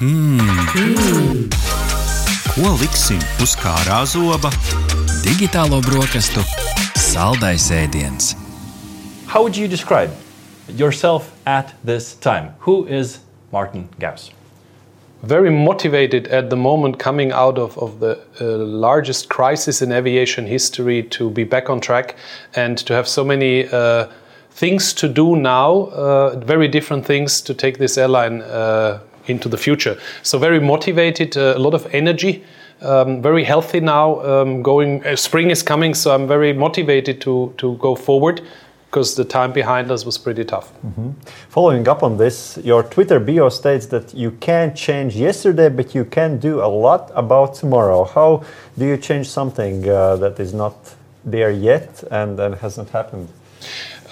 Mm. Ko liksim uz kārā zoba? Digitālo brokastu saldais ēdiens. How would you describe yourself at this time? Who is Martin Gauss? very motivated at the moment coming out of, of the uh, largest crisis in aviation history to be back on track and to have so many uh, things to do now, uh, very different things to take this airline uh, into the future. So very motivated, uh, a lot of energy. Um, very healthy now. Um, going, uh, spring is coming, so I'm very motivated to to go forward because the time behind us was pretty tough. Mm-hmm. Following up on this, your Twitter bio states that you can't change yesterday, but you can do a lot about tomorrow. How do you change something uh, that is not there yet and, and hasn't happened?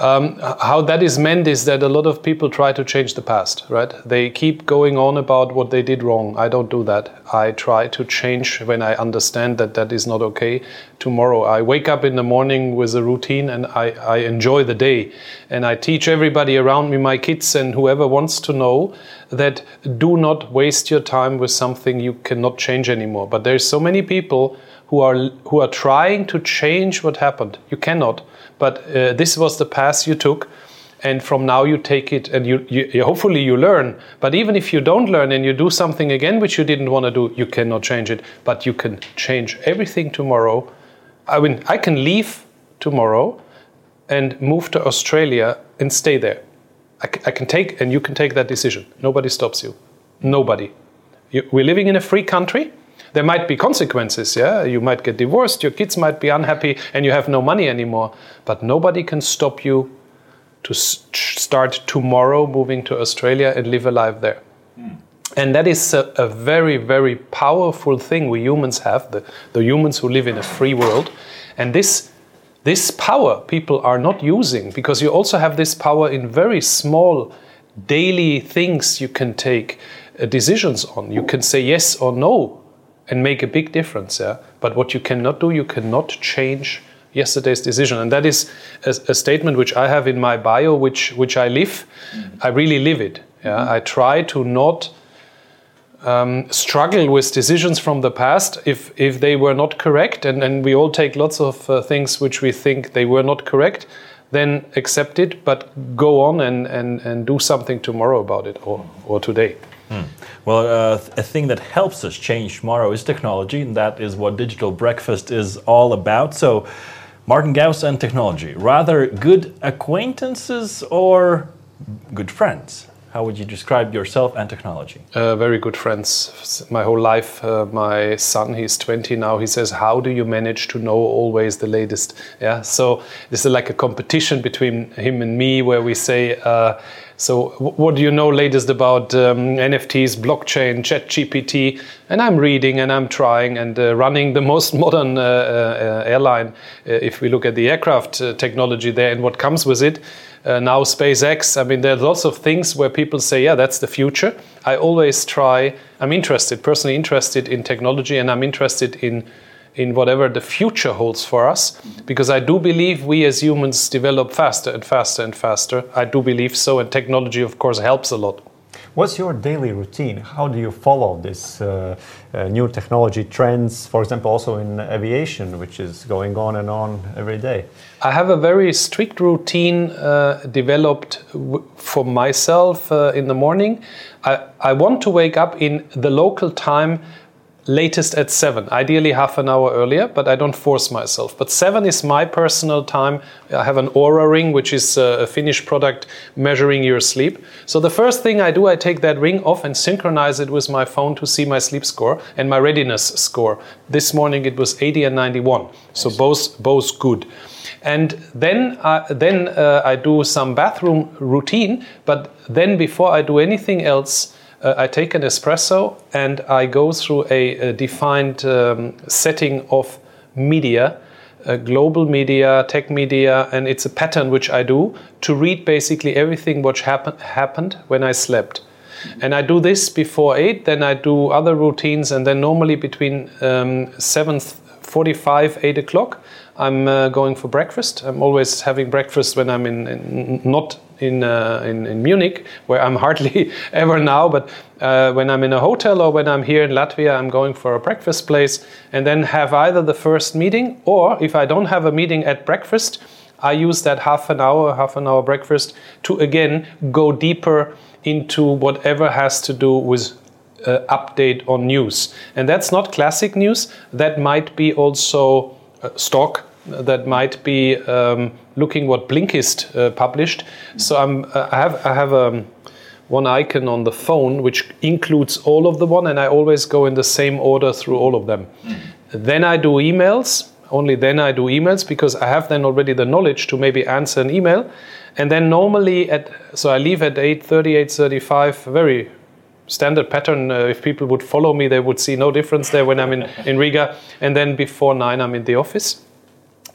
Um, how that is meant is that a lot of people try to change the past, right? They keep going on about what they did wrong. I don't do that. I try to change when I understand that that is not okay. Tomorrow, I wake up in the morning with a routine and I, I enjoy the day. And I teach everybody around me, my kids and whoever wants to know, that do not waste your time with something you cannot change anymore. But there's so many people who are who are trying to change what happened. You cannot but uh, this was the path you took and from now you take it and you, you, hopefully you learn. But even if you don't learn and you do something again which you didn't want to do you cannot change it. But you can change everything tomorrow. I mean i can leave tomorrow and move to australia and stay there. I, can take and you can take that decision. Nobody stops you. Nobody. You, we're living in a free country there might be consequences, yeah? You might get divorced, your kids might be unhappy, and you have no money anymore. But nobody can stop you to start tomorrow moving to Australia and live a life there. Mm. And that is a, a, very, very powerful thing we humans have, the, the humans who live in a free world. And this, this power people are not using because you also have this power in very small daily things you can take uh, decisions on. You can say yes or no and make a big difference. Yeah? But what you cannot do, you cannot change yesterday's decision. And that is a, a statement which I have in my bio, which, which I live. Mm-hmm. I really live it. Yeah? Mm-hmm. I try to not um, struggle with decisions from the past if, if they were not correct. And, and we all take lots of uh, things which we think they were not correct. Then accept it, but go on and, and, and do something tomorrow about it or, or today. Hmm. Well, uh, a thing that helps us change tomorrow is technology, and that is what Digital Breakfast is all about. So, Martin Gauss and technology, rather good acquaintances or good friends? How would you describe yourself and technology? Uh, very good friends. My whole life, uh, my son, he's 20 now. He says, "How do you manage to know always the latest?" Yeah. So this is like a competition between him and me, where we say. Uh, so, what do you know latest about um, NFTs, blockchain, ChatGPT? And I'm reading and I'm trying and uh, running the most modern uh, uh, airline. Uh, if we look at the aircraft uh, technology there and what comes with it, uh, now SpaceX. I mean, there are lots of things where people say, "Yeah, that's the future." I always try. I'm interested, personally interested in technology, and I'm interested in in whatever the future holds for us because I do believe we as humans develop faster and faster and faster. I do believe so, and technology, of course, helps a lot. What's your daily routine? How do you follow this uh, uh, new technology trends, for example, also in aviation, which is going on and on every day? I have a very strict routine uh, developed for myself uh, in the morning. I, I want to wake up in the local time latest at 7 ideally half an hour earlier but i don't force myself. But 7 is my personal time. I have an Oura ring which is a finnish product measuring your sleep. So the first thing i do i take that ring off and synchronize it with my phone to see my sleep score and my readiness score. This morning it was 80 and 91 so both both good. And then uh, then uh, I do some bathroom routine. But then before I do anything else, uh, I take an espresso and I go through a, a defined um, setting of media, uh, global media, tech media, and it's a pattern which I do to read basically everything which happen, happened when I slept. And I do this before 8, then I do other routines, and then normally between um, 7.45, 8 o'clock, I'm uh, going for breakfast. I'm always having breakfast when I'm in, in not in, uh, in, in Munich, where I'm hardly ever now, but uh, when I'm in a hotel or when I'm here in Latvia, I'm going for a breakfast place and then have either the first meeting or if I don't have a meeting at breakfast, I use that half an hour, half an hour breakfast to again go deeper into whatever has to do with uh, update on news. And that's not classic news, that might be also uh, stock, that might be um, looking what Blinkist uh, published. So I'm, uh, I have, I have um, one icon on the phone which includes all of the one, and I always go in the same order through all of them. Then I do emails. Only then I do emails because I have then already the knowledge to maybe answer an email. And then normally at so I leave at 8:30, 8:35, very standard pattern. Uh, if people would follow me, they would see no difference there when I'm in, in Riga. And then before nine, I'm in the office.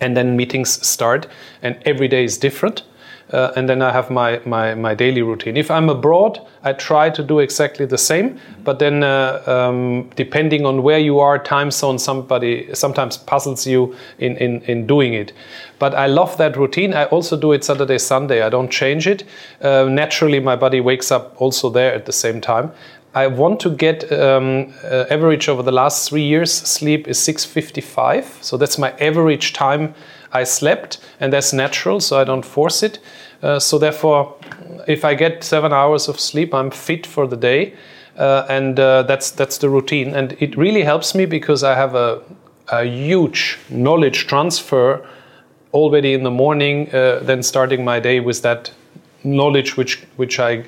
And then meetings start, and every day is different. Uh, and then I have my, my, my daily routine. If I'm abroad, I try to do exactly the same. But then, uh, um, depending on where you are, time zone somebody sometimes puzzles you in, in, in doing it. But I love that routine. I also do it Saturday, Sunday. I don't change it. Uh, naturally, my body wakes up also there at the same time. I want to get um, uh, average over the last three years. Sleep is 6:55, so that's my average time I slept, and that's natural, so I don't force it. Uh, so therefore, if I get seven hours of sleep, I'm fit for the day, uh, and uh, that's that's the routine. And it really helps me because I have a, a huge knowledge transfer already in the morning. Uh, then starting my day with that knowledge which which I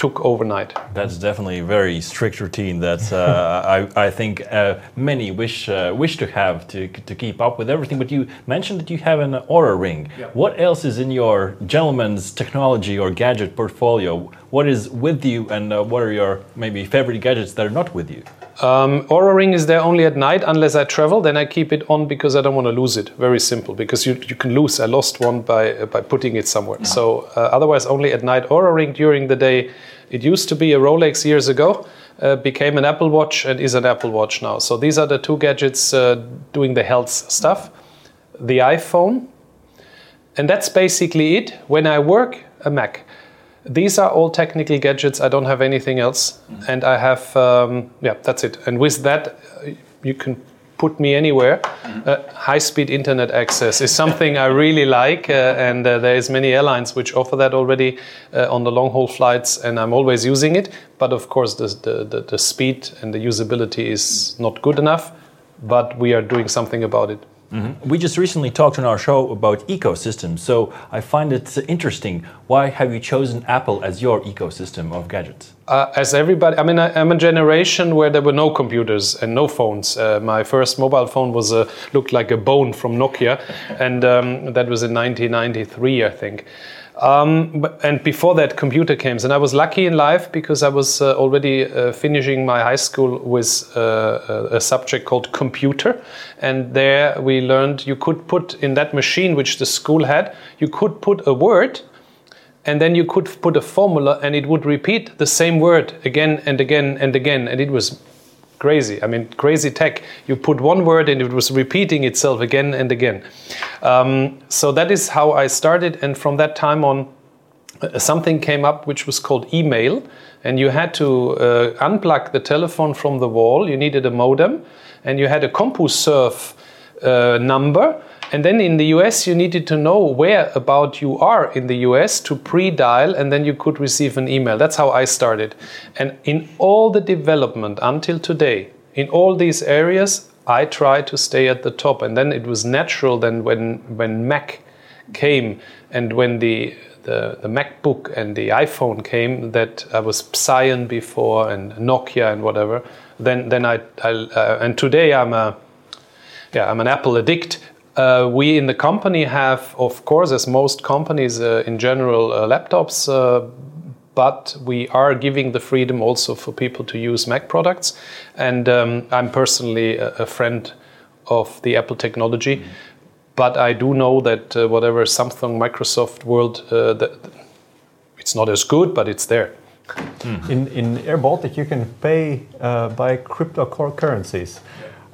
took overnight. That's definitely a very strict routine that uh, I, I think uh, many wish uh, wish to have to, to keep up with everything. But you mentioned that you have an Oura ring. What else is in your gentleman's technology or gadget portfolio? What is with you, and uh, what are your maybe favorite gadgets that are not with you? Um, Oura Ring is there only at night unless I travel. Then I keep it on because I don't want to lose it. Very simple. Because you, you can lose. I lost one by uh, by putting it somewhere. So uh, otherwise only at night. Oura Ring during the day. It used to be a Rolex years ago. Uh, became an Apple Watch and is an Apple Watch now. So these are the two gadgets uh, doing the health stuff. The iPhone, and that's basically it. When I work, a Mac. These are all technical gadgets. I don't have anything else, and I have um, yeah, that's it. And with that, uh, you can put me anywhere. Uh, high-speed internet access is something I really like, uh, and uh, there is many airlines which offer that already uh, on the long-haul flights, and I'm always using it. But of course, the, the, the, the speed and the usability is not good enough. But we are doing something about it. We just recently talked on our show about ecosystems, so I find it interesting. Why have you chosen Apple as your ecosystem of gadgets? Uh, as everybody, I mean, I, I'm a generation where there were no computers and no phones. Uh, my first mobile phone was a, looked like a bone from Nokia, and um, that was in 1993, I think. Um, and before that, computer came, and I was lucky in life because I was uh, already uh, finishing my high school with uh, a subject called computer, and there we learned you could put in that machine which the school had, you could put a word and then you could put a formula and it would repeat the same word again and again and again. And it was crazy. I mean crazy tech. You put one word and it was repeating itself again and again. Um, so that is how i started. And from that time on uh, something came up which was called email. And you had to uh, unplug the telephone from the wall. You needed a modem. And you had a CompuServe uh, number and then in the US, you needed to know where about you are in the US to pre dial, and then you could receive an email. That's how I started. And in all the development until today, in all these areas, I try to stay at the top. And then it was natural then when, when Mac came and when the the, the MacBook and the iPhone came that I was Psion before and Nokia and whatever. Then then I, I uh, and today I'm a yeah I'm an Apple addict uh, we in the company have, of course, as most companies uh, in general, uh, laptops, uh, but we are giving the freedom also for people to use Mac products. And um, I'm personally a, a, friend of the Apple technology. Mm. But I do know that uh, whatever Samsung, Microsoft world, uh, that it's not as good, but it's there. Mm. In, in Air Baltic, you can pay by cryptocurrencies.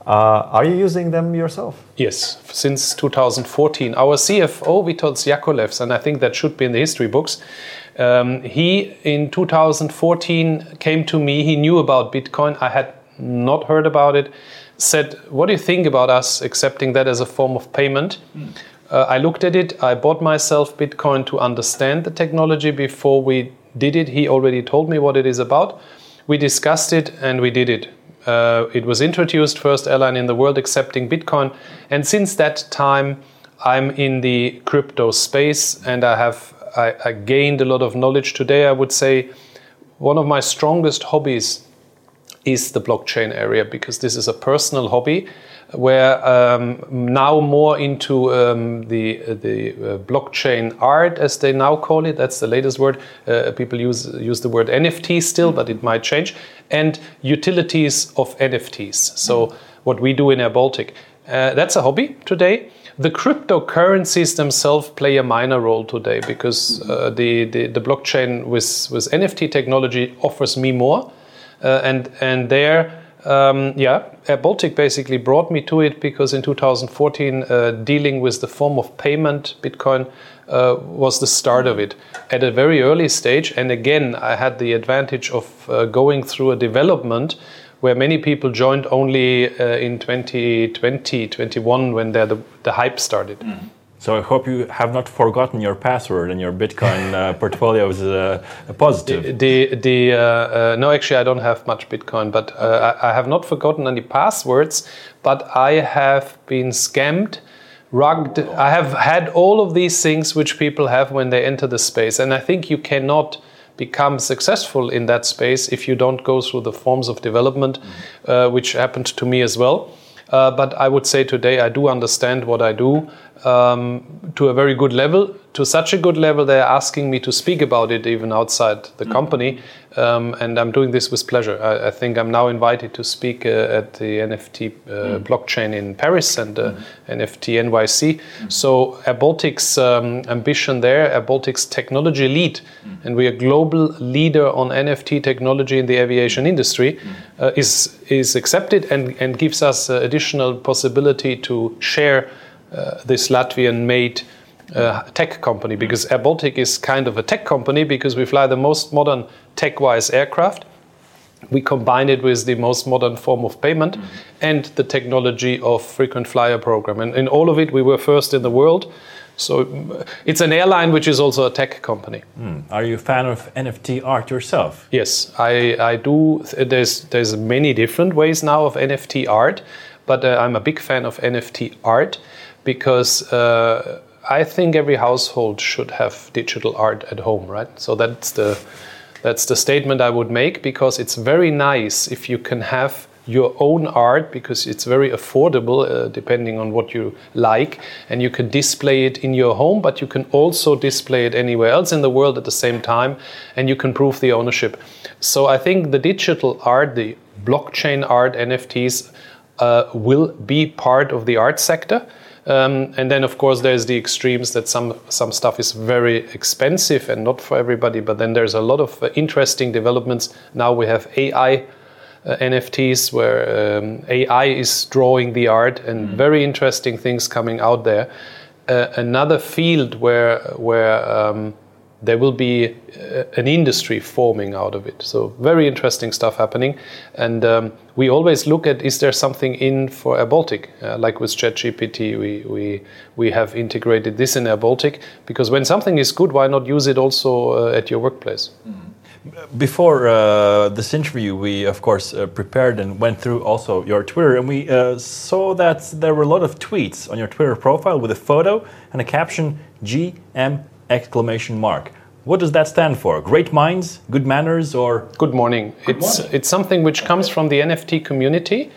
Uh, are you using them yourself? Yes, since 2014. Our CFO, Witold Jakovlevs, and I think that should be in the history books, um, he in 2014 came to me. He knew about Bitcoin. I had not heard about it. Said, What do you think about us accepting that as a form of payment? Uh, I looked at it. I bought myself Bitcoin to understand the technology before we did it. He already told me what it is about. We discussed it and we did it. Uh, it was introduced first airline in the world accepting Bitcoin, and since that time, I'm in the crypto space, and I have I, I gained a lot of knowledge. Today, I would say one of my strongest hobbies is the blockchain area because this is a personal hobby where um, now more into um, the the uh, blockchain art as they now call it. That's the latest word. Uh, people use use the word NFT still but it might change. And utilities of NFTs so what we do in Air Baltic uh, that's a hobby today. The cryptocurrencies themselves play a minor role today because uh, the, the, the blockchain with with NFT technology offers me more. Uh, and and there um, yeah, Air Baltic basically brought me to it because in 2014, uh, dealing with the form of payment, Bitcoin, uh, was the start of it at a very early stage. And again, I had the advantage of uh, going through a development where many people joined only uh, in 2020, 21 when the, the hype started. Mm. So I hope you have not forgotten your password and your Bitcoin uh, portfolio is uh, a positive. The, the, the uh, uh no, actually, I don't have much Bitcoin, but uh, I, I, have not forgotten any passwords. But I have been scammed, rugged. I have had all of these things which people have when they enter the space, and I think you cannot become successful in that space if you don't go through the forms of development, mm-hmm. which happened to me as well. but I would say today I do understand what I do um, to a very good level. To such a good level, they're asking me to speak about it even outside the mm. company, um, and I'm doing this with pleasure. I, I think I'm now invited to speak uh, at the NFT uh, mm. blockchain in Paris and uh, mm. NFT NYC. Mm. So, Air Baltic's um, ambition there, Air Baltic's technology lead, mm. and we are global leader on NFT technology in the aviation industry, mm. uh, is is accepted and and gives us uh, additional possibility to share. Uh, this Latvian made uh, tech company because Air Baltic is kind of a tech company because we fly the most modern tech wise aircraft. We combine it with the most modern form of payment mm-hmm. and the technology of frequent flyer program. And in all of it, we were first in the world. So uh, it's an airline which is also a tech company. Mm. Are you a fan of NFT art yourself? Yes, I, I do. There's, there's many different ways now of NFT art, but uh, I'm a big fan of NFT art because uh, I think every household should have digital art at home, right? So that's the that's the statement I would make because it's very nice if you can have your own art because it's very affordable uh, depending on what you like and you can display it in your home but you can also display it anywhere else in the world at the same time and you can prove the ownership so i think the digital art the blockchain art nfts uh, will be part of the art sector um, and then, of course, there's the extremes that some some stuff is very expensive and not for everybody. But then there's a lot of uh, interesting developments. Now we have AI uh, NFTs where um, AI is drawing the art, and mm. very interesting things coming out there. Uh, another field where where um, there will be uh, an industry forming out of it. So very interesting stuff happening, and um, we always look at is there something in for Air Baltic, uh, like with ChatGPT, we we we have integrated this in Air Baltic because when something is good, why not use it also uh, at your workplace? Mm-hmm. Before uh, this interview, we of course uh, prepared and went through also your Twitter, and we uh, saw that there were a lot of tweets on your Twitter profile with a photo and a caption GM exclamation mark. What does that stand for? Great minds, good manners, or good morning? Good it's morning. it's something which comes from the NFT community.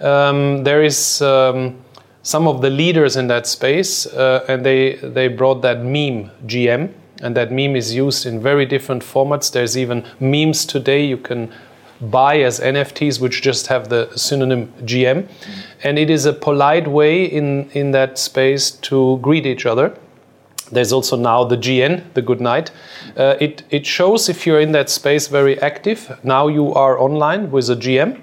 Um, there is um, some of the leaders in that space, uh, and they they brought that meme GM, and that meme is used in very different formats. There's even memes today you can buy as NFTs which just have the synonym GM, and it is a polite way in in that space to greet each other there's also now the GN, the good night. Uh, it, it shows if you're in that space very active. Now you are online with a GM.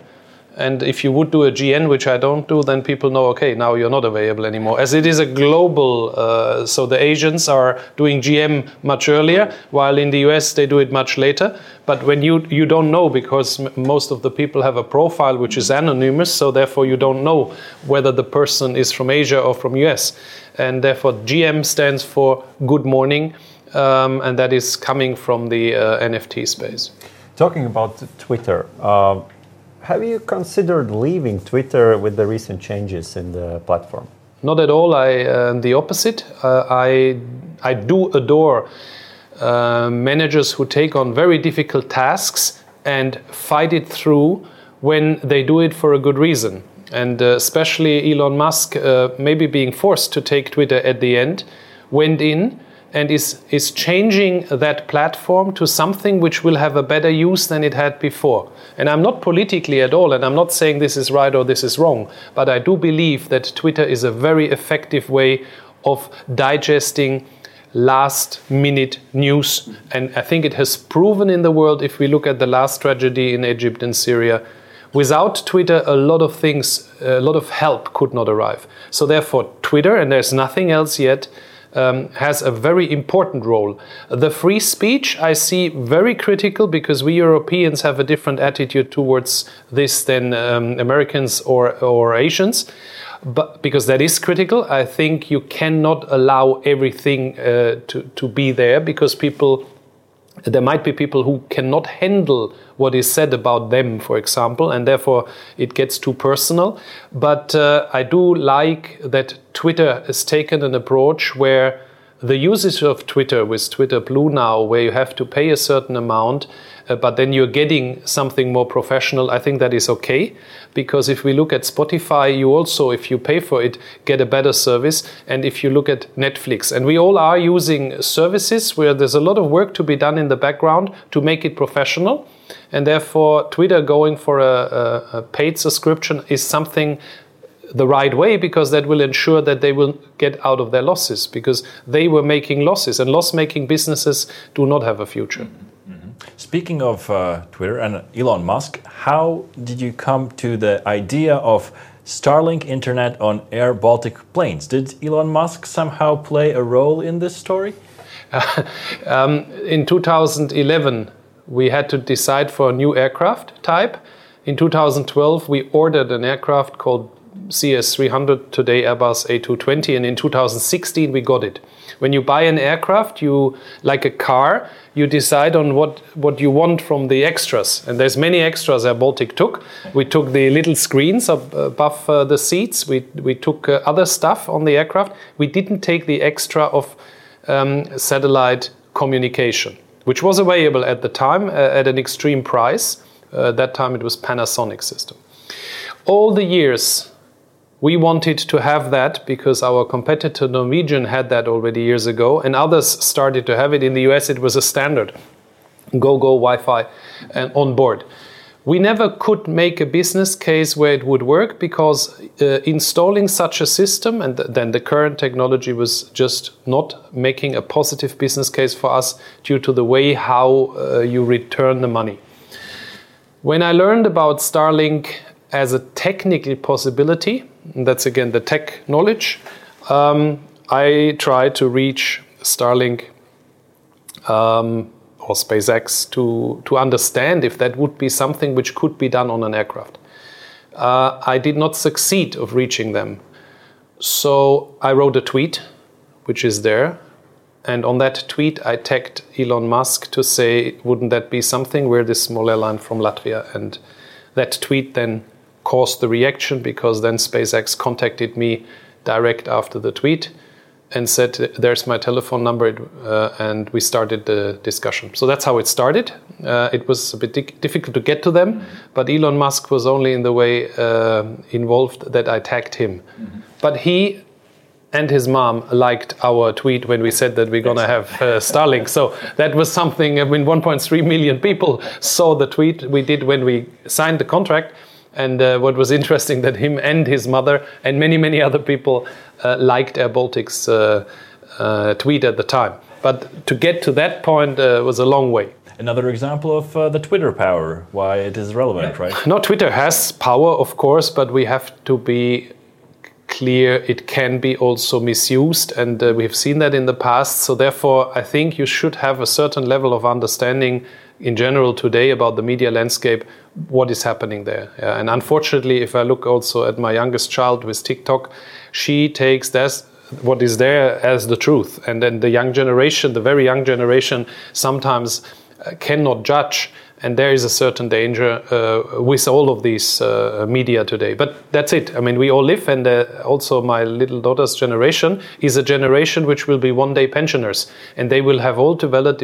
And if you would do a GN, which I don't do, then people know, okay, now you're not available anymore. As it is a global, uh, so the Asians are doing GM much earlier, while in the US they do it much later. But when you you don't know because most of the people have a profile which is anonymous, so therefore you don't know whether the person is from Asia or from US, and therefore GM stands for Good Morning, um, and that is coming from the uh, NFT space. Talking about Twitter, uh, have you considered leaving Twitter with the recent changes in the platform? Not at all. I uh, the opposite. Uh, I I do adore uh, managers who take on very difficult tasks and fight it through when they do it for a good reason. And uh, especially Elon Musk, uh, maybe being forced to take Twitter at the end, went in and is, is changing that platform to something which will have a better use than it had before. And I'm not politically at all, and I'm not saying this is right or this is wrong, but I do believe that Twitter is a very effective way of digesting last minute news. And I think it has proven in the world, if we look at the last tragedy in Egypt and Syria, without Twitter, a lot of things, a lot of help could not arrive. So, therefore, Twitter, and there's nothing else yet, um, has a very important role. The free speech I see very critical because we Europeans have a different attitude towards this than um, Americans or, or Asians. But because that is critical, I think you cannot allow everything uh, to, to be there because people there might be people who cannot handle what is said about them, for example, and therefore it gets too personal. But uh, I do like that Twitter has taken an approach where the usage of Twitter with Twitter Blue now, where you have to pay a certain amount, uh, but then you're getting something more professional, I think that is okay. Because if we look at Spotify, you also, if you pay for it, get a better service. And if you look at Netflix, and we all are using services where there's a lot of work to be done in the background to make it professional. And therefore, Twitter going for a, a, a paid subscription is something the right way because that will ensure that they will get out of their losses because they were making losses and loss making businesses do not have a future. Speaking of uh, Twitter and Elon Musk, how did you come to the idea of Starlink internet on Air Baltic planes? Did Elon Musk somehow play a role in this story? Um, in 2011, we had to decide for a new aircraft type. In 2012, we ordered an aircraft called CS300, today Airbus A220, and in 2016 we got it. When you buy an aircraft, you like a car, you decide on what, what you want from the extras. And there's many extras Air Baltic took. We took the little screens above uh, the seats. We, we took uh, other stuff on the aircraft. We didn't take the extra of um, satellite communication, which was available at the time uh, at an extreme price. Uh, that time it was Panasonic system. All the years we wanted to have that because our competitor Norwegian had that already years ago, and others started to have it. In the US, it was a standard Gogo Wi Fi and on board. We never could make a business case where it would work because uh, installing such a system and th- then the current technology was just not making a positive business case for us due to the way how uh, you return the money. When I learned about Starlink as a technical possibility, that's again the tech knowledge. Um, I tried to reach Starlink um, or SpaceX to, to understand if that would be something which could be done on an aircraft. Uh, I did not succeed of reaching them. So I wrote a tweet, which is there. And on that tweet, I tagged Elon Musk to say, wouldn't that be something? We're this small airline from Latvia. And that tweet then caused the reaction because then SpaceX contacted me direct after the tweet and said, "There's my telephone number," uh, and we started the discussion. So that's how it started. Uh, it was a bit di- difficult to get to them, mm-hmm. but Elon Musk was only in the way uh, involved that I tagged him. Mm-hmm. But he and his mom liked our tweet when we said that we're going to have uh, Starlink. So that was something. I mean, 1.3 million people saw the tweet we did when we signed the contract. And uh, what was interesting that him and his mother and many many other people uh, liked Air Baltic's uh, uh tweet at the time. But to get to that point uh, was a long way. another example of uh, the Twitter power, why it is relevant, right? No, Twitter has power, of course, but we have to be clear it can be also misused, and uh, we've seen that in the past. So, therefore, I think you should have a certain level of understanding in general today about the media landscape, what is happening there. Yeah, and unfortunately, if I look also at my youngest child with TikTok, she takes that what is there as the truth, and then the young generation, the very young generation, sometimes uh, cannot judge and there is a certain danger uh, with all of these uh, media today. But that's it. I mean, we all live, and uh, also my little daughter's generation is a generation which will be one day pensioners, and they will have all developed,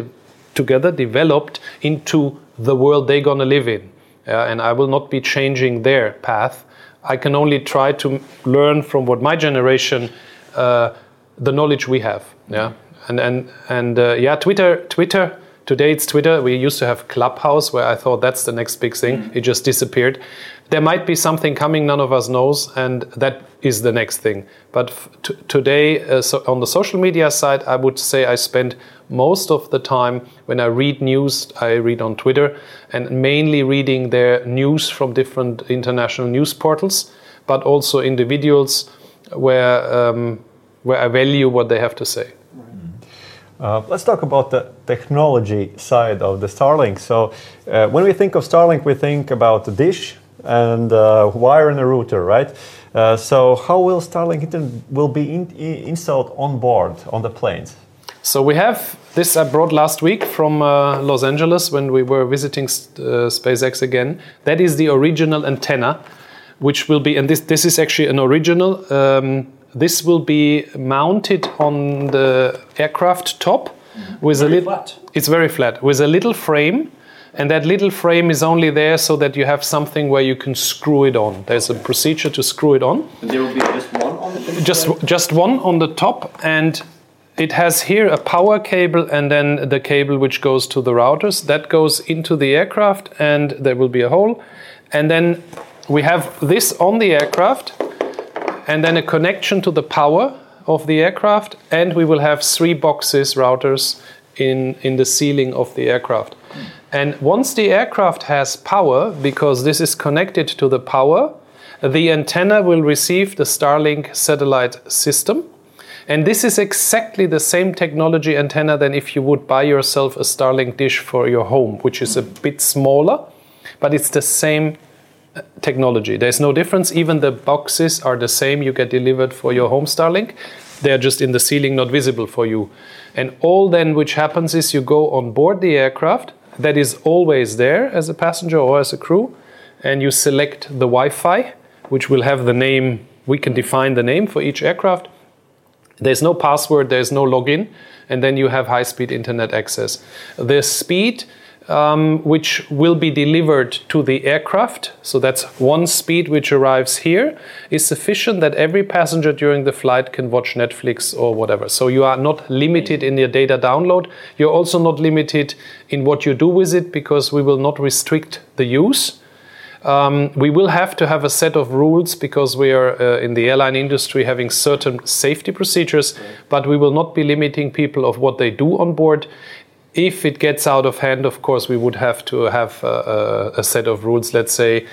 together developed into the world they're going to live in. and I will not be changing their path. I can only try to learn from what my generation, uh, the knowledge we have. Yeah, and and and uh, yeah, Twitter, Twitter Today it's Twitter. We used to have Clubhouse, where I thought that's the next big thing. Mm. It just disappeared. There might be something coming none of us knows, and that is the next thing. But today, uh, so on the social media side, I would say I spend most of the time when I read news, I read on Twitter, and mainly reading their news from different international news portals, but also individuals where um, where I value what they have to say. Uh, let's talk about the technology side of the Starlink. So, uh, when we think of Starlink, we think about the dish and uh, wire and a router, right? Uh, so, how will Starlink will be in, installed on board on the planes? So we have this I brought last week from uh, Los Angeles when we were visiting uh, SpaceX again. That is the original antenna, which will be, and this this is actually an original. Um, this will be mounted on the aircraft top mm-hmm. with very a little. It's very flat with a little frame, and that little frame is only there so that you have something where you can screw it on. There's a procedure to screw it on. And there will be just one on the just just one on the top, and it has here a power cable and then the cable which goes to the routers that goes into the aircraft, and there will be a hole, and then we have this on the aircraft and then a connection to the power of the aircraft, and we will have three boxes routers in, in the ceiling of the aircraft. And once the aircraft has power, because this is connected to the power, the antenna will receive the Starlink satellite system. And this is exactly the same technology antenna than if you would buy yourself a Starlink dish for your home, which is a bit smaller, but it's the same technology. There's no difference. Even the boxes are the same you get delivered for your home Starlink. They're just in the ceiling, not visible for you. And all then which happens is you go on board the aircraft that is always there as a passenger or as a crew, and you select the Wi Fi, which will have the name, we can define the name for each aircraft. There's no password, there's no login, and then you have high speed internet access. The speed um, which will be delivered to the aircraft. So that's one speed which arrives here, is sufficient that every passenger during the flight can watch Netflix or whatever. So you are not limited in your data download. You're also not limited in what you do with it because we will not restrict the use. Um, we will have to have a set of rules because we are uh, in the airline industry having certain safety procedures, but we will not be limiting people of what they do on board if it gets out of hand, of course, we would have to have a, a, a set of rules. Let's say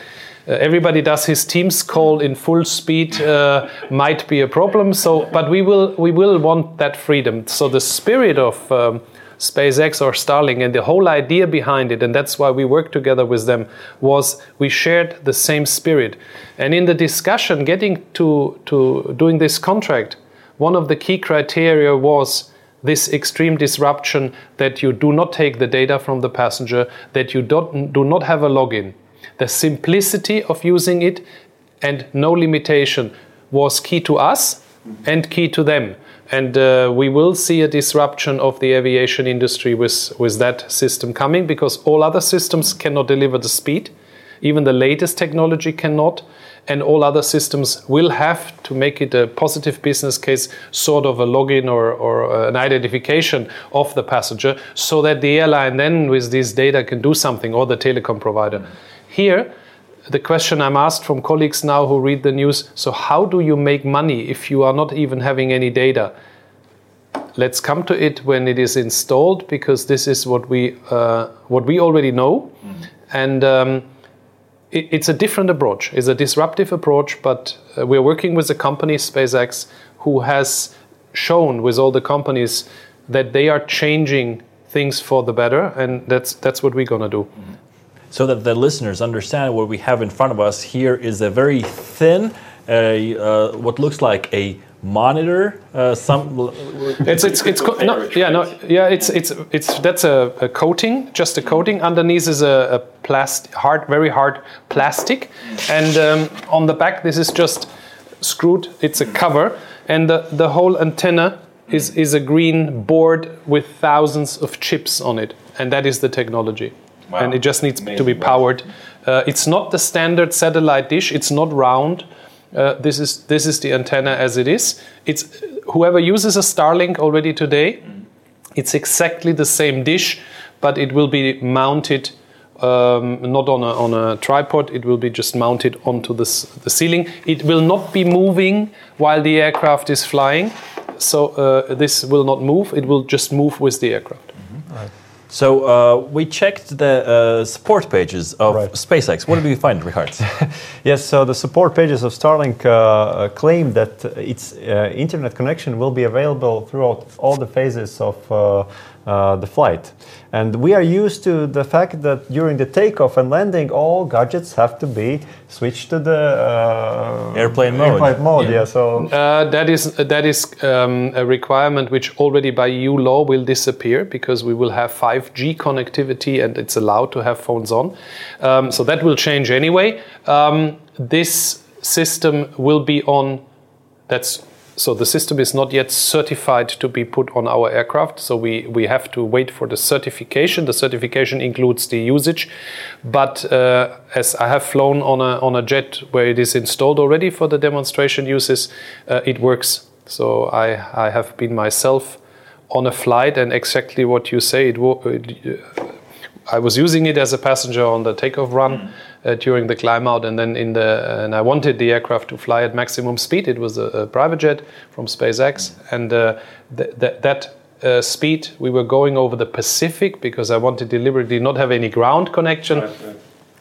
uh, everybody does his Teams call in full speed uh, might be a problem. So, but we will we will want that freedom. So the spirit of um, SpaceX or Starlink and the whole idea behind it, and that's why we worked together with them, was we shared the same spirit. And in the discussion, getting to to doing this contract, one of the key criteria was this extreme disruption that you do not take the data from the passenger, that you don't, do not have a login. The simplicity of using it and no limitation was key to us and key to them. And uh, we will see a disruption of the aviation industry with, with that system coming because all other systems cannot deliver the speed. Even the latest technology cannot and all other systems will have to make it a positive business case, sort of a login or, or an identification of the passenger, so that the airline then, with this data, can do something, or the telecom provider. Here, the question I'm asked from colleagues now who read the news so, how do you make money if you are not even having any data? let's come to it when it is installed because this is what we uh, what we already know, and um, it's a different approach. It's a disruptive approach, but uh, we're working with a company, SpaceX, who has shown with all the companies that they are changing things for the better, and that's that's what we're gonna do. So that the listeners understand what we have in front of us here is a very thin, uh, uh, what looks like a monitor. Uh, some It's it's it's co- no, yeah no yeah it's it's it's that's a, a coating just a coating. Underneath is a, a plastic hard very hard plastic. And um, on the back this is just screwed. It's a cover. And the, the whole antenna is is a green board with thousands of chips on it. And that is the technology. And it just needs to be powered. Uh, it's not the standard satellite dish. It's not round uh, this is this is the antenna as it is. It's whoever uses a Starlink already today. It's exactly the same dish, but it will be mounted um, not on a, on a tripod. It will be just mounted onto the, the ceiling. It will not be moving while the aircraft is flying. So uh, this will not move. It will just move with the aircraft. So uh, we checked the uh, support pages of Right. SpaceX. What did we find, Richard? Yes, so the support pages of Starlink uh, uh, claim that its uh, internet connection will be available throughout all the phases of uh, uh, the flight. And we are used to the fact that during the takeoff and landing, all gadgets have to be switched to the uh, Airplane mode. Airplane mode, yeah. so Uh, that is that is um, a requirement which already by EU law will disappear because we will have 5G connectivity and it's allowed to have phones on. Um, so that will change anyway. Um, this system will be on. That's so the system is not yet certified to be put on our aircraft. So we we have to wait for the certification. The certification includes the usage, but uh, as I have flown on a on a jet where it is installed already for the demonstration uses, uh, it works. So I I have been myself on a flight and exactly what you say it. it I was using it as a passenger on the takeoff run uh, during the climb out, and then in the and I wanted the aircraft to fly at maximum speed. It was a, a private jet from SpaceX, and uh, th- th- that uh, speed we were going over the Pacific because I wanted deliberately not have any ground connection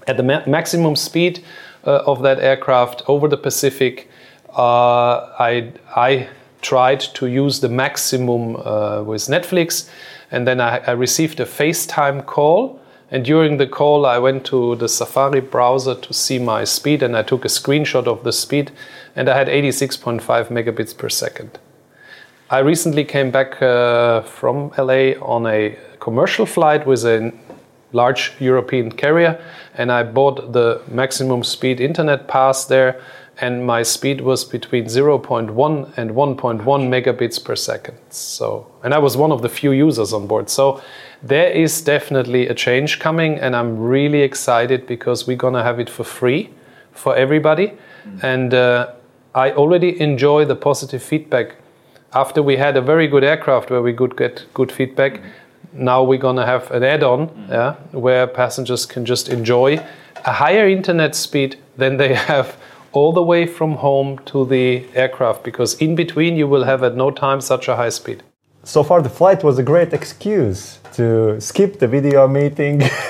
at the ma- maximum speed uh, of that aircraft over the Pacific. Uh, I I tried to use the maximum uh, with Netflix, and then I, I received a FaceTime call. And during the call, I went to the Safari browser to see my speed, and I took a screenshot of the speed, and I had 86.5 megabits per second. I recently came back uh, from LA on a commercial flight with a large European carrier, and I bought the maximum speed internet pass there, and my speed was between 0.1 and 1.1 megabits per second. So, and I was one of the few users on board. So, there is definitely a change coming, and I'm really excited because we're gonna have it for free for everybody, mm. and uh, I already enjoy the positive feedback. After we had a very good aircraft where we could get good feedback, mm. now we're going to have an add-on mm. yeah, where passengers can just enjoy a higher internet speed than they have all the way from home to the aircraft because in between you will have at no time such a high speed. So far the flight was a great excuse to skip the video meeting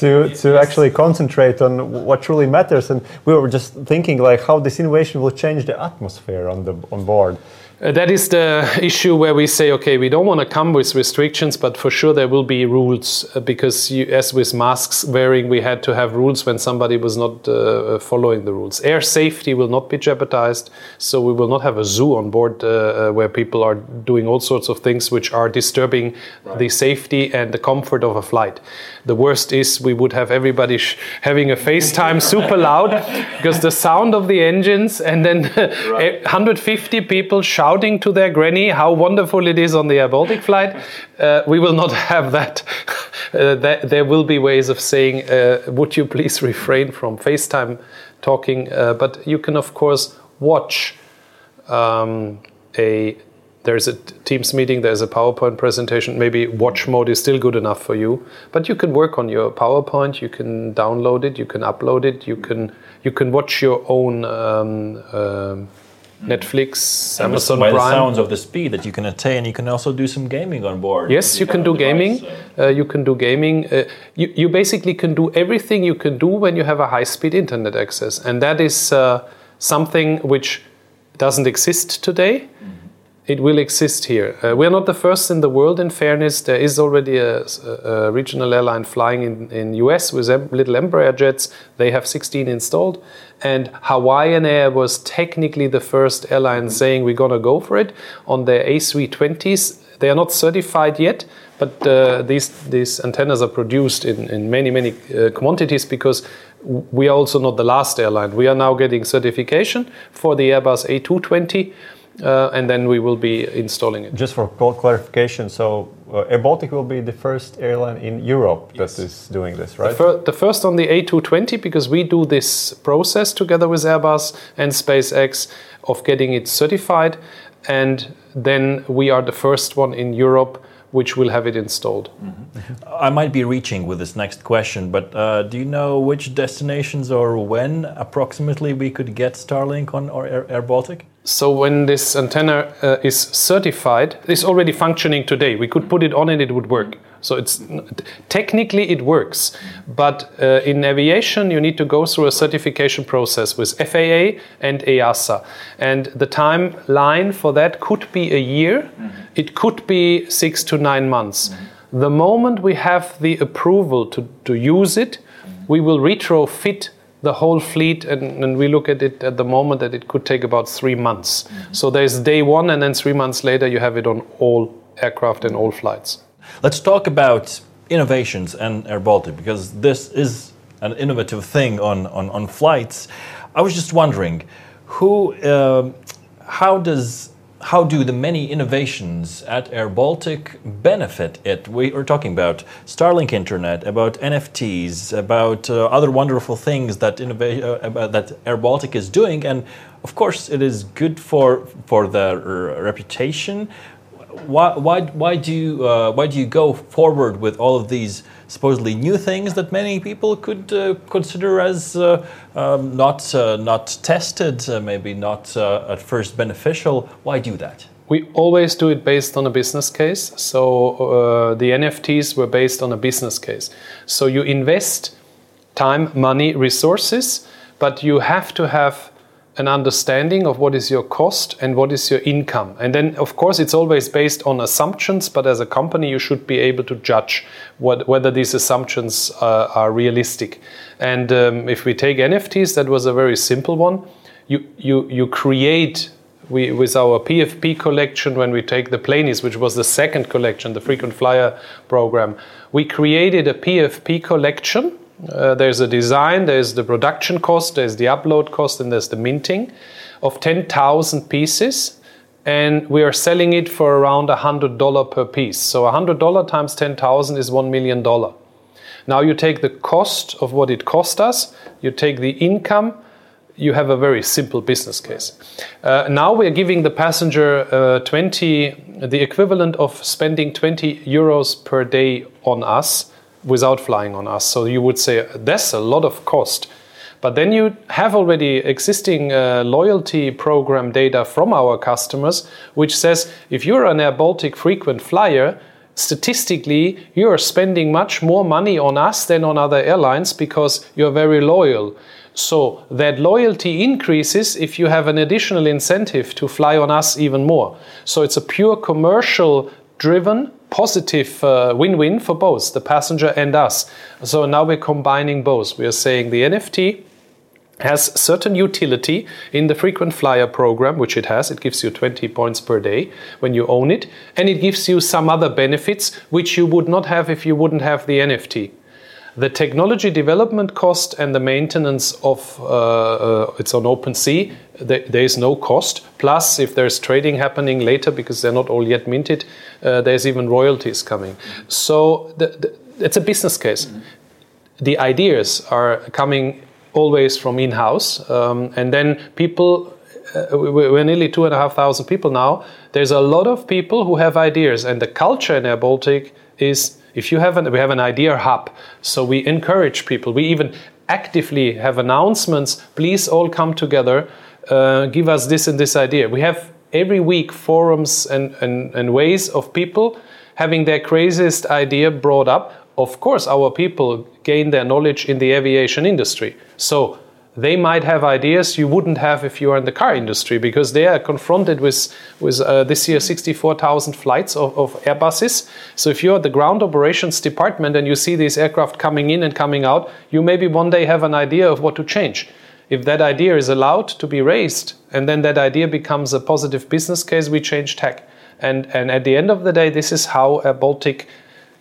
to to actually concentrate on what truly matters. And we were just thinking like how this innovation will change the atmosphere on the on board Uh, that is the issue where we say, okay, we don't want to come with restrictions, but for sure there will be rules uh, because, you, as with masks wearing, we had to have rules when somebody was not uh, following the rules. Air safety will not be jeopardized, so we will not have a zoo on board uh, uh, where people are doing all sorts of things which are disturbing the safety and the comfort of a flight. The worst is we would have everybody sh- having a FaceTime super loud because the sound of the engines and then 150 people shouting to their granny how wonderful it is on the Air Baltic flight. Uh, we will not have that. Uh, that. There will be ways of saying, uh, would you please refrain from FaceTime talking? Uh, but you can, of course, watch um, a there's a Teams meeting, there's a PowerPoint presentation. Maybe watch mode is still good enough for you, but you can work on your PowerPoint. You can download it, you can upload it, you can you can watch your own um, um, Netflix, And Amazon by the sounds of the speed that you can attain, you can also do some gaming on board. Yes, you can do gaming. Uh, you can do gaming. Uh, you, you basically can do everything you can do when you have a high speed internet access. And that is uh, something which doesn't exist today. It will exist here. Uh, we're not the first in the world, in fairness. There is already a, a regional airline flying in, in US with em- little Embraer jets. They have 16 installed. And Hawaiian Air was technically the first airline saying we're going to go for it on their A320s. They are not certified yet, but uh, these, these antennas are produced in, in many, many uh, quantities because we are also not the last airline. We are now getting certification for the Airbus A220, uh, and then we will be installing it. Just for clarification, so uh, Air Baltic will be the first airline in Europe that is doing this, right? Fir- the first on the A220 because we do this process together with Airbus and SpaceX of getting it certified, and then we are the first one in Europe which will have it installed. I might be reaching with this next question, but uh, do you know which destinations or when approximately we could get Starlink on our Air, Air Baltic? So when this antenna uh, is certified, it's already functioning today. We could put it on and it would work. So it's technically it works, but uh, in aviation you need to go through a certification process with FAA and EASA, and the timeline for that could be a year. It could be six to nine months. The moment we have the approval to, to use it, we will retrofit the whole fleet and, and we look at it at the moment that it could take about three months. So there's day one and then three months later you have it on all aircraft and all flights. Let's talk about innovations and Air Baltic because this is an innovative thing on, on, on flights. I was just wondering, who, um how does how do the many innovations at Air Baltic benefit it? We are talking about Starlink Internet, about NFTs, about uh, other wonderful things that innova- uh, that Air Baltic is doing, and of course, it is good for for uh, reputation why, why, why do uh, why do you go forward with all of these supposedly new things that many people could uh, consider as uh, um, not uh, not tested, uh, maybe not uh, at first beneficial? Why do that? we always do it based on a business case so the nfts were based on a business case so you invest time money resources but you have to have an understanding of what is your cost and what is your income. And then, of course, it's always based on assumptions, but as a company, you should be able to judge what, whether these assumptions uh, are realistic. And um, if we take NFTs, that was a very simple one. You, you, you create we, with our PFP collection, when we take the Planies, which was the second collection, the frequent flyer program, we created a PFP collection uh, there's a design, there's the production cost, there's the upload cost, and there's the minting of 10,000 pieces. And we are selling it for around $100 per piece. So $100 times 10,000 is $1 million. Now you take the cost of what it cost us, you take the income, you have a very simple business case. Uh, now we're giving the passenger uh, 20, the equivalent of spending 20 euros per day on us without flying on us. So you would say that's a lot of cost. But then you have already existing uh, loyalty program data from our customers, which says if you're an Air Baltic frequent flyer, statistically you are spending much more money on us than on other airlines because you're very loyal. So that loyalty increases if you have an additional incentive to fly on us even more. So it's a pure commercial driven positive uh, win-win for both the passenger and us. So now we're combining both. We are saying the NFT has certain utility in the frequent flyer program, which it has. It gives you 20 points per day when you own it, and it gives you some other benefits which you would not have if you wouldn't have the NFT. The technology development cost and the maintenance of uh, uh, it's on OpenSea. There, is no cost. Plus, if there's trading happening later because they're not all yet minted, uh, there's even royalties coming. So the, the, it's a business case. The ideas are coming always from in-house, um, and then people. Uh, we're nearly two and a half thousand people now. There's a lot of people who have ideas, and the culture in Air Baltic is if you have an, we have an idea hub, so we encourage people. We even actively have announcements. Please all come together. Uh, give us this and this idea. We have every week forums and, and, and ways of people having their craziest idea brought up. Of course, our people gain their knowledge in the aviation industry. So they might have ideas you wouldn't have if you are in the car industry because they are confronted with, with uh, this year 64,000 flights of, of Airbuses. So if you're the ground operations department and you see these aircraft coming in and coming out, you maybe one day have an idea of what to change. If that idea is allowed to be raised and then that idea becomes a positive business case, we change tech. And, and at the end of the day, this is how Air Baltic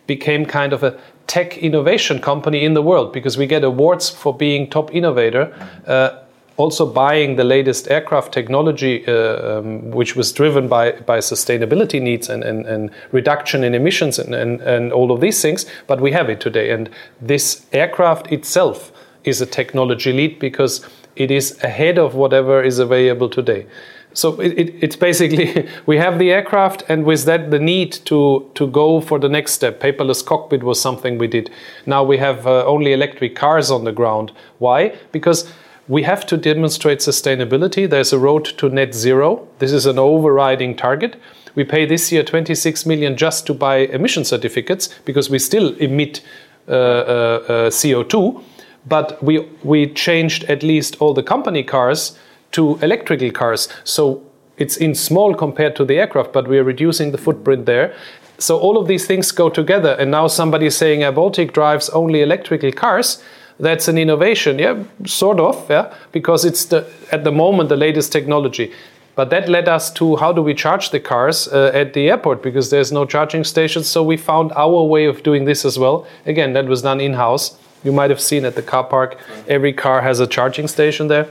became kind of a tech innovation company in the world because we get awards for being top innovator. Uh, also buying the latest aircraft technology, uh, um, which was driven by, by sustainability needs and, and, and reduction in emissions and, and, and all of these things, but we have it today. And this aircraft itself is a technology lead because it is ahead of whatever is available today. So it, it, it's basically we have the aircraft and with that the need to to go for the next step. Paperless cockpit was something we did. Now we have uh, only electric cars on the ground. Why? Because we have to demonstrate sustainability. There's a road to net zero. This is an overriding target. We pay this year 26 million just to buy emission certificates because we still emit uh, uh, uh co2 but we we changed at least all the company cars to electrical cars. So it's in small compared to the aircraft, but we are reducing the footprint there. So all of these things go together. And now somebody is saying Air Baltic drives only electrical cars. That's an innovation, yeah, sort of, yeah, because it's the, at the moment the latest technology. But that led us to how do we charge the cars uh, at the airport because there's no charging stations. So we found our way of doing this as well. Again, that was done in house. You might have seen at the car park, every car has a charging station there.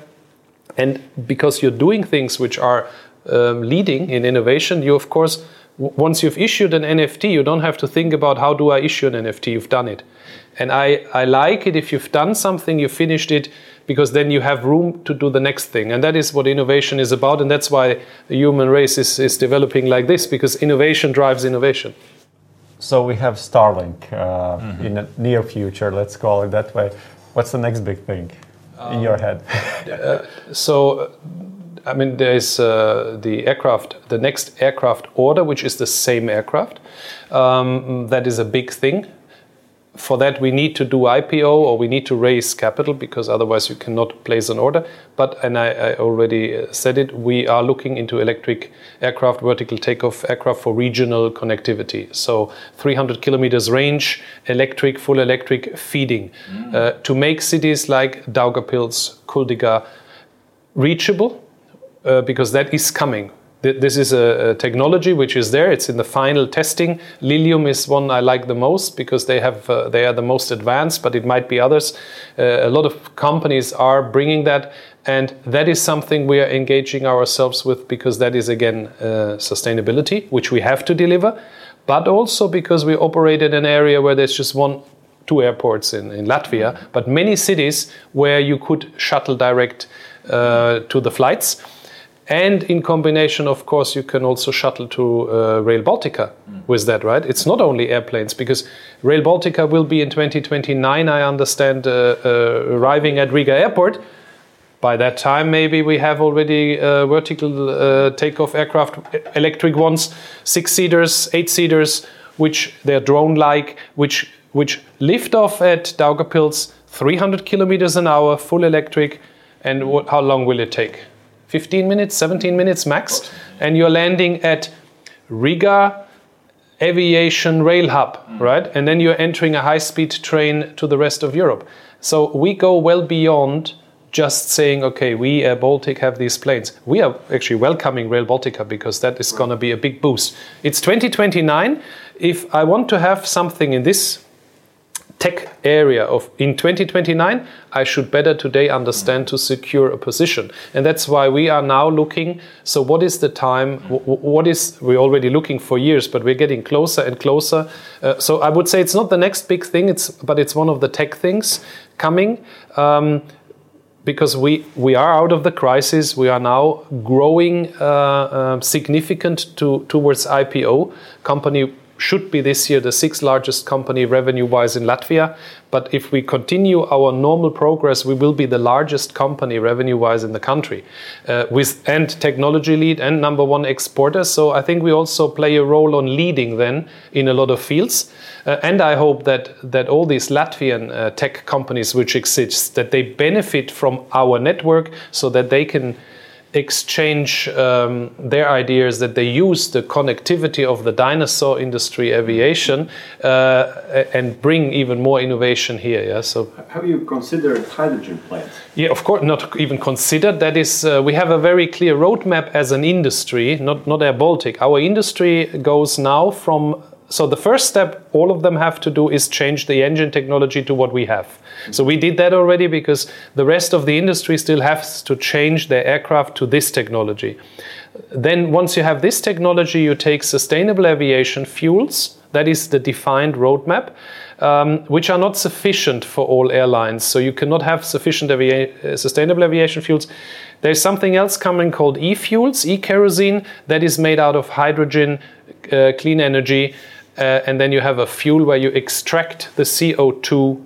And because you're doing things which are um, leading in innovation, you of course, once you've issued an NFT, you don't have to think about how do I issue an NFT. You've done it. And I, I like it if you've done something, you finished it, because then you have room to do the next thing. And that is what innovation is about. And that's why the human race is, is developing like this, because innovation drives innovation. So we have Starlink uh, mm-hmm. in the near future, let's call it that way. What's the next big thing? in your head? uh, so, I mean, there is uh, the aircraft, the next aircraft order, which is the same aircraft. Um, that is a big thing for that we need to do IPO or we need to raise capital because otherwise you cannot place an order. But and I, I, already uh, said it, we are looking into electric aircraft, vertical takeoff aircraft for regional connectivity. So 300 kilometers range, electric, full electric feeding mm. uh, to make cities like Daugavpils, Kuldiga reachable uh, because that is coming this is a, a, technology which is there. It's in the final testing. Lilium is one I like the most because they have uh, they are the most advanced, but it might be others. Uh, a lot of companies are bringing that, and that is something we are engaging ourselves with because that is again uh, sustainability, which we have to deliver, but also because we operate in an area where there's just one two airports in, in Latvia, but many cities where you could shuttle direct uh, to the flights and in combination, of course, you can also shuttle to uh, Rail Baltica mm. with that, right? It's not only airplanes because Rail Baltica will be in 2029, I understand, uh, uh, arriving at Riga Airport. By that time, maybe we have already uh, vertical uh, takeoff aircraft, electric ones, six seaters, eight seaters, which they're drone like, which, which lift off at Daugavpils 300 kilometers an hour, full electric. And what, how long will it take? 15 minutes, 17 minutes max, and you're landing at Riga Aviation Rail Hub, mm. right? And then you're entering a high speed train to the rest of Europe. So we go well beyond just saying, okay, we Air Baltic have these planes. We are actually welcoming Rail Baltica because that is going to be a big boost. It's 2029. If I want to have something in this tech area of in 2029 i should better today understand to secure a position and that's why we are now looking so what is the time what is we're already looking for years but we're getting closer and closer uh, so i would say it's not the next big thing it's but it's one of the tech things coming um, because we, we are out of the crisis, we are now growing uh, uh, significant to, towards IPO. Company should be this year the sixth largest company revenue wise in Latvia. But if we continue our normal progress, we will be the largest company revenue wise in the country uh, with and technology lead and number one exporter. So I think we also play a role on leading then in a lot of fields. Uh, and I hope that, that all these Latvian uh, tech companies which exist, that they benefit from our network so that they can exchange um, their ideas that they use the connectivity of the dinosaur industry aviation uh, and bring even more innovation here yeah? So have you considered hydrogen plants? Yeah of course not even considered. That is uh, we have a very clear roadmap as an industry not not air baltic. Our industry goes now from so the first step all of them have to do is change the engine technology to what we have. So we did that already because the rest of the industry still has to change their aircraft to this technology. Then once you have this technology, you take sustainable aviation fuels. That is the defined roadmap. Um, which are not sufficient for all airlines. So you cannot have sufficient uh, sustainable aviation fuels. There's something else coming called e-fuels, e-kerosene, that is made out of hydrogen, uh, clean energy, uh, and then you have a fuel where you extract the CO2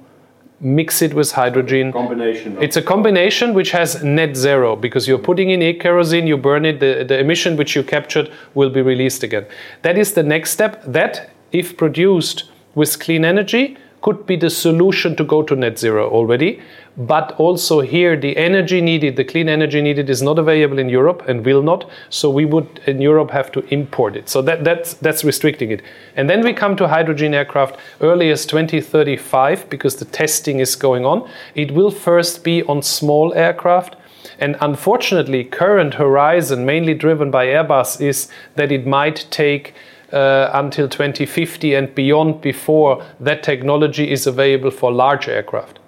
mix it with hydrogen. Combination. It's a combination which has net zero because you're putting in a kerosene, you burn it, the, the emission which you captured will be released again. That is the next step. That, if produced with clean energy, could be the solution to go to net zero already. But also here, the energy needed, the clean energy needed, is not available in Europe and will not. So we would in Europe have to import it. So that, that's, that's restricting it. And then we come to hydrogen aircraft early as 2035 because the testing is going on. It will first be on small aircraft. And unfortunately, current horizon, mainly driven by Airbus, is that it might take Uh, until 2050 and beyond before that technology is available for large aircraft.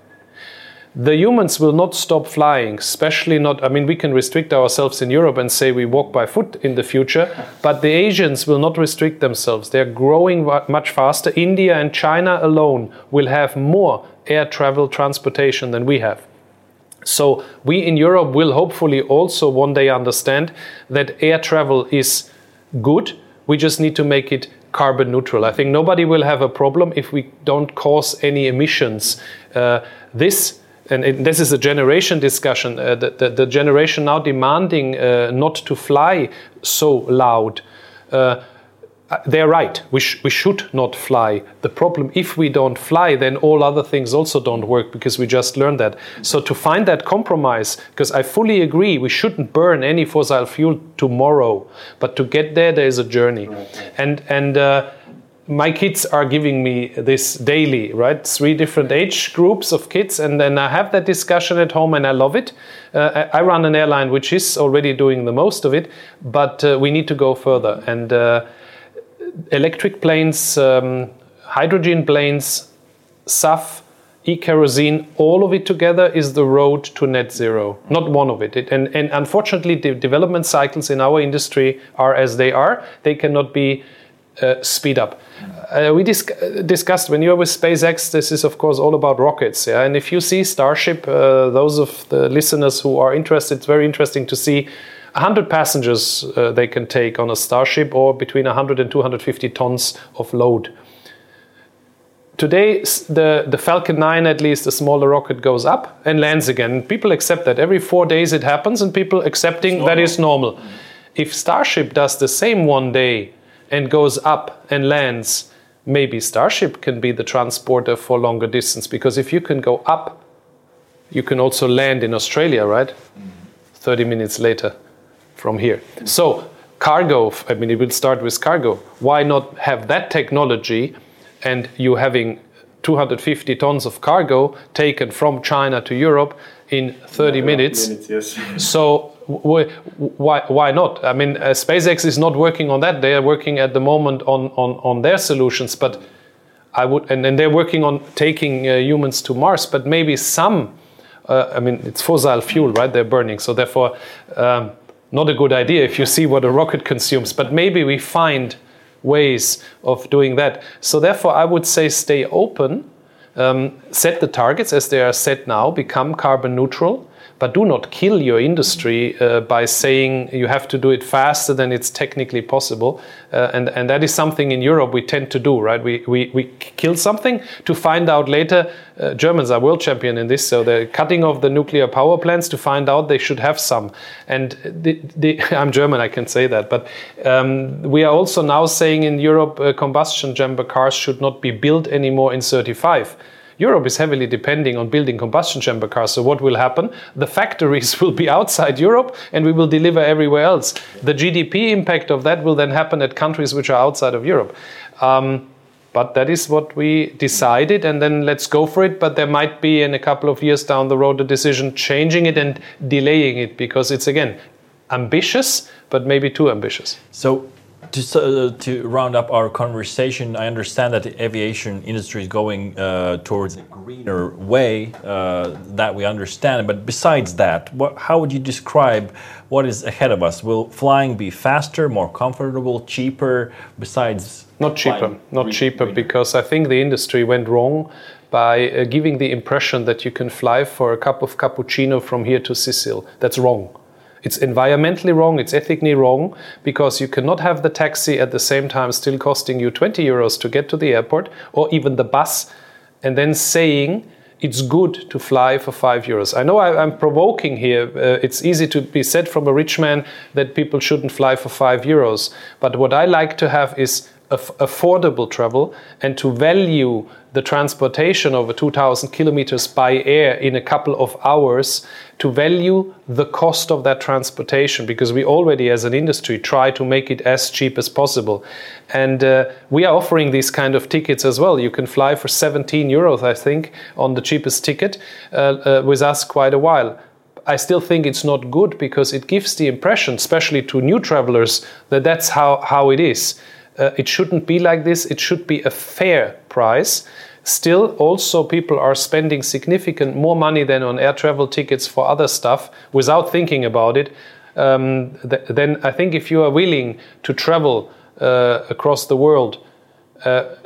The humans will not stop flying, especially not. I mean, we can restrict ourselves in Europe and say we walk by foot in the future, but the Asians will not restrict themselves. They're growing much faster. India and China alone will have more air travel transportation than we have. So, we in Europe will hopefully also one day understand that air travel is good we just need to make it carbon neutral. I think nobody will have a problem if we don't cause any emissions. Uh, this and this is a generation discussion. Uh, the, the, the, generation now demanding uh, not to fly so loud. Uh, they're right. We, sh- we should not fly. The problem, if we don't fly, then all other things also don't work because we just learned that. So to find that compromise, because I fully agree, we shouldn't burn any fossil fuel tomorrow, but to get there, there is a journey. And and uh, my kids are giving me this daily, right? Three different age groups of kids, and then I have that discussion at home, and I love it. Uh, I run an airline which is already doing the most of it, but uh, we need to go further and uh, electric planes, um, hydrogen planes, SAF, e-kerosene, all of it together is the road to net zero. Not one of it. it and, and unfortunately, the development cycles in our industry are as they are. They cannot be uh, speed up. Uh, we dis- discussed when you are with SpaceX, this is of course all about rockets. Yeah? And if you see Starship, uh, those of the listeners who are interested, it's very interesting to see 100 passengers uh, they can take on a Starship or between 100 and 250 tons of load. Today, the, the Falcon 9, at least, the smaller rocket goes up and lands again. People accept that. Every four days it happens, and people accepting that is normal. Mm-hmm. If Starship does the same one day and goes up and lands, maybe Starship can be the transporter for longer distance. Because if you can go up, you can also land in Australia, right? Mm-hmm. 30 minutes later from here. So cargo, I mean, it will start with cargo. Why not have that technology and you having 250 tons of cargo taken from China to Europe in 30 minutes? minutes yes. so why, why not? I mean, uh, SpaceX is not working on that. They are working at the moment on, on, on their solutions, but I would, and, and they're working on taking uh, humans to Mars, but maybe some, uh, I mean, it's fossil fuel, right? They're burning. So therefore, um, not a good idea if you see what a rocket consumes, but maybe we find ways of doing that. So, therefore, I would say stay open, um, set the targets as they are set now, become carbon neutral, but do not kill your industry uh, by saying you have to do it faster than it's technically possible. Uh, and, and that is something in Europe we tend to do, right? We, we, we kill something to find out later. Uh, Germans are world champion in this, so they're cutting off the nuclear power plants to find out they should have some. And the, the, I'm German, I can say that. But um, we are also now saying in Europe uh, combustion chamber cars should not be built anymore in 35 Europe is heavily depending on building combustion chamber cars. So what will happen? The factories will be outside Europe and we will deliver everywhere else. The GDP impact of that will then happen at countries which are outside of Europe. Um, but that is what we decided, and then let's go for it. But there might be in a couple of years down the road a decision changing it and delaying it because it's again ambitious, but maybe too ambitious. So to, uh, to round up our conversation, I understand that the aviation industry is going uh, towards a greener way uh, that we understand. But besides that, what, how would you describe what is ahead of us? Will flying be faster, more comfortable, cheaper? Besides, not cheaper, not cheaper, greener? because I think the industry went wrong by uh, giving the impression that you can fly for a cup of cappuccino from here to Sicily. That's wrong. It's environmentally wrong, it's ethically wrong, because you cannot have the taxi at the same time still costing you 20 euros to get to the airport, or even the bus, and then saying it's good to fly for 5 euros. I know I, am provoking here. Uh, it's easy to be said from a rich man that people shouldn't fly for 5 euros. But what I like to have is affordable travel and to value the transportation over 2000 kilometers by air in a couple of hours to value the cost of that transportation because we already as an industry try to make it as cheap as possible. And uh, we are offering these kind of tickets as well. You can fly for 17 euros i think on the cheapest ticket uh, uh, with us quite a while. I still think it's not good because it gives the impression, especially to new travelers, that that's how, how it is. Uh, it shouldn't be like this. It should be a fair price. Still, also, people are spending significant more money than on air travel tickets for other stuff without thinking about it. Um, th- then I think if you are willing to travel uh, across the world, uh,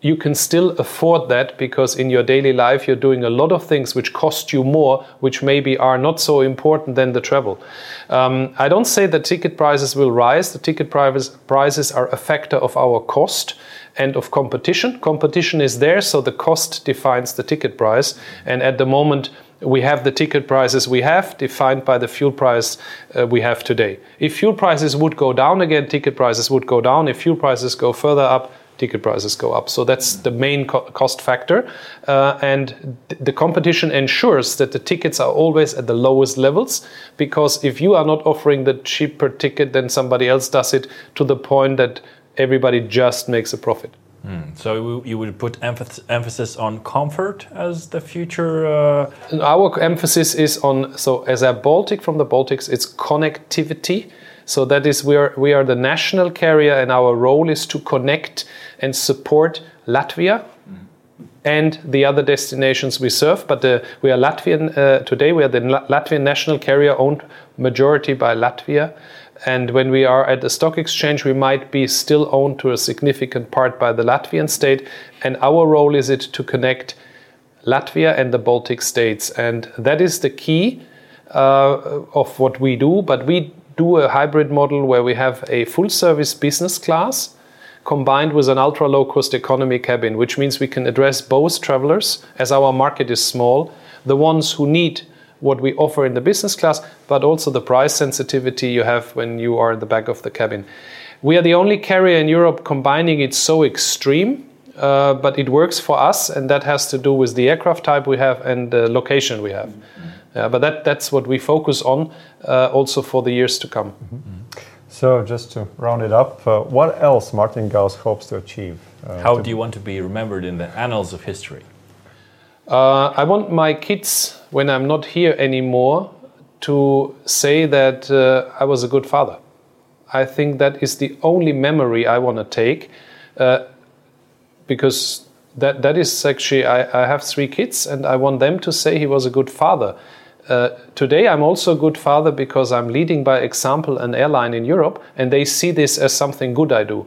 you can still afford that because in your daily life you're doing a lot of things which cost you more, which maybe are not so important than the travel. Um, I don't say that ticket prices will rise. The ticket prices are a factor of our cost and of competition. Competition is there, so the cost defines the ticket price. And at the moment, we have the ticket prices we have defined by the fuel price uh, we have today. If fuel prices would go down again, ticket prices would go down. If fuel prices go further up, ticket prices go up. So that's the main co cost factor. Uh, and th the competition ensures that the tickets are always at the lowest levels because if you are not offering the cheaper ticket, then somebody else does it to the point that everybody just makes a profit. Mm. So you would put emphasis on comfort as the future. Uh... Our emphasis is on so as a Baltic from the Baltics, it's connectivity. So that is we are we are the national carrier, and our role is to connect and support Latvia and the other destinations we serve. But uh, we are Latvian uh, today. We are the Latvian national carrier, owned majority by Latvia. And when we are at the stock exchange, we might be still owned to a significant part by the Latvian state. And our role is it to connect Latvia and the Baltic states. And that is the key uh, of what we do. But we do a hybrid model where we have a full service business class combined with an ultra low cost economy cabin, which means we can address both travelers, as our market is small, the ones who need what we offer in the business class, but also the price sensitivity you have when you are in the back of the cabin. We are the only carrier in Europe combining it so extreme, uh, but it works for us, and that has to do with the aircraft type we have and the location we have. Mm-hmm. Uh, but that, that's what we focus on uh, also for the years to come. Mm-hmm. So, just to round it up, uh, what else Martin Gauss hopes to achieve? Uh, How to do you want to be remembered in the annals of history? Uh, I want my kids, when I'm not here anymore, to say that uh, I was a good father. I think that is the only memory I want to take uh, because that, that is actually, I, I have three kids and I want them to say he was a good father. Uh, today, I'm also a good father because I'm leading by example an airline in Europe, and they see this as something good I do.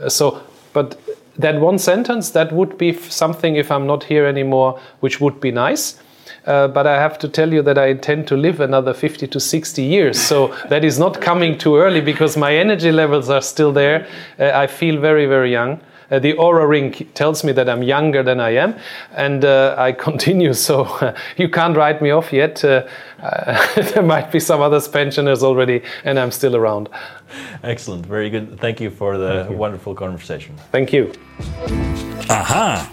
Uh, so, but that one sentence that would be something if I'm not here anymore, which would be nice. Uh, but I have to tell you that I intend to live another 50 to 60 years. So that is not coming too early because my energy levels are still there. Uh, I feel very, very young. Uh, the Oura ring tells me that I'm younger than I am, and uh, I continue. So uh, you can't write me off yet. Uh, there might be some other pensioners already, and I'm still around. Excellent. Very good. Thank you for the wonderful conversation. Thank you. Aha!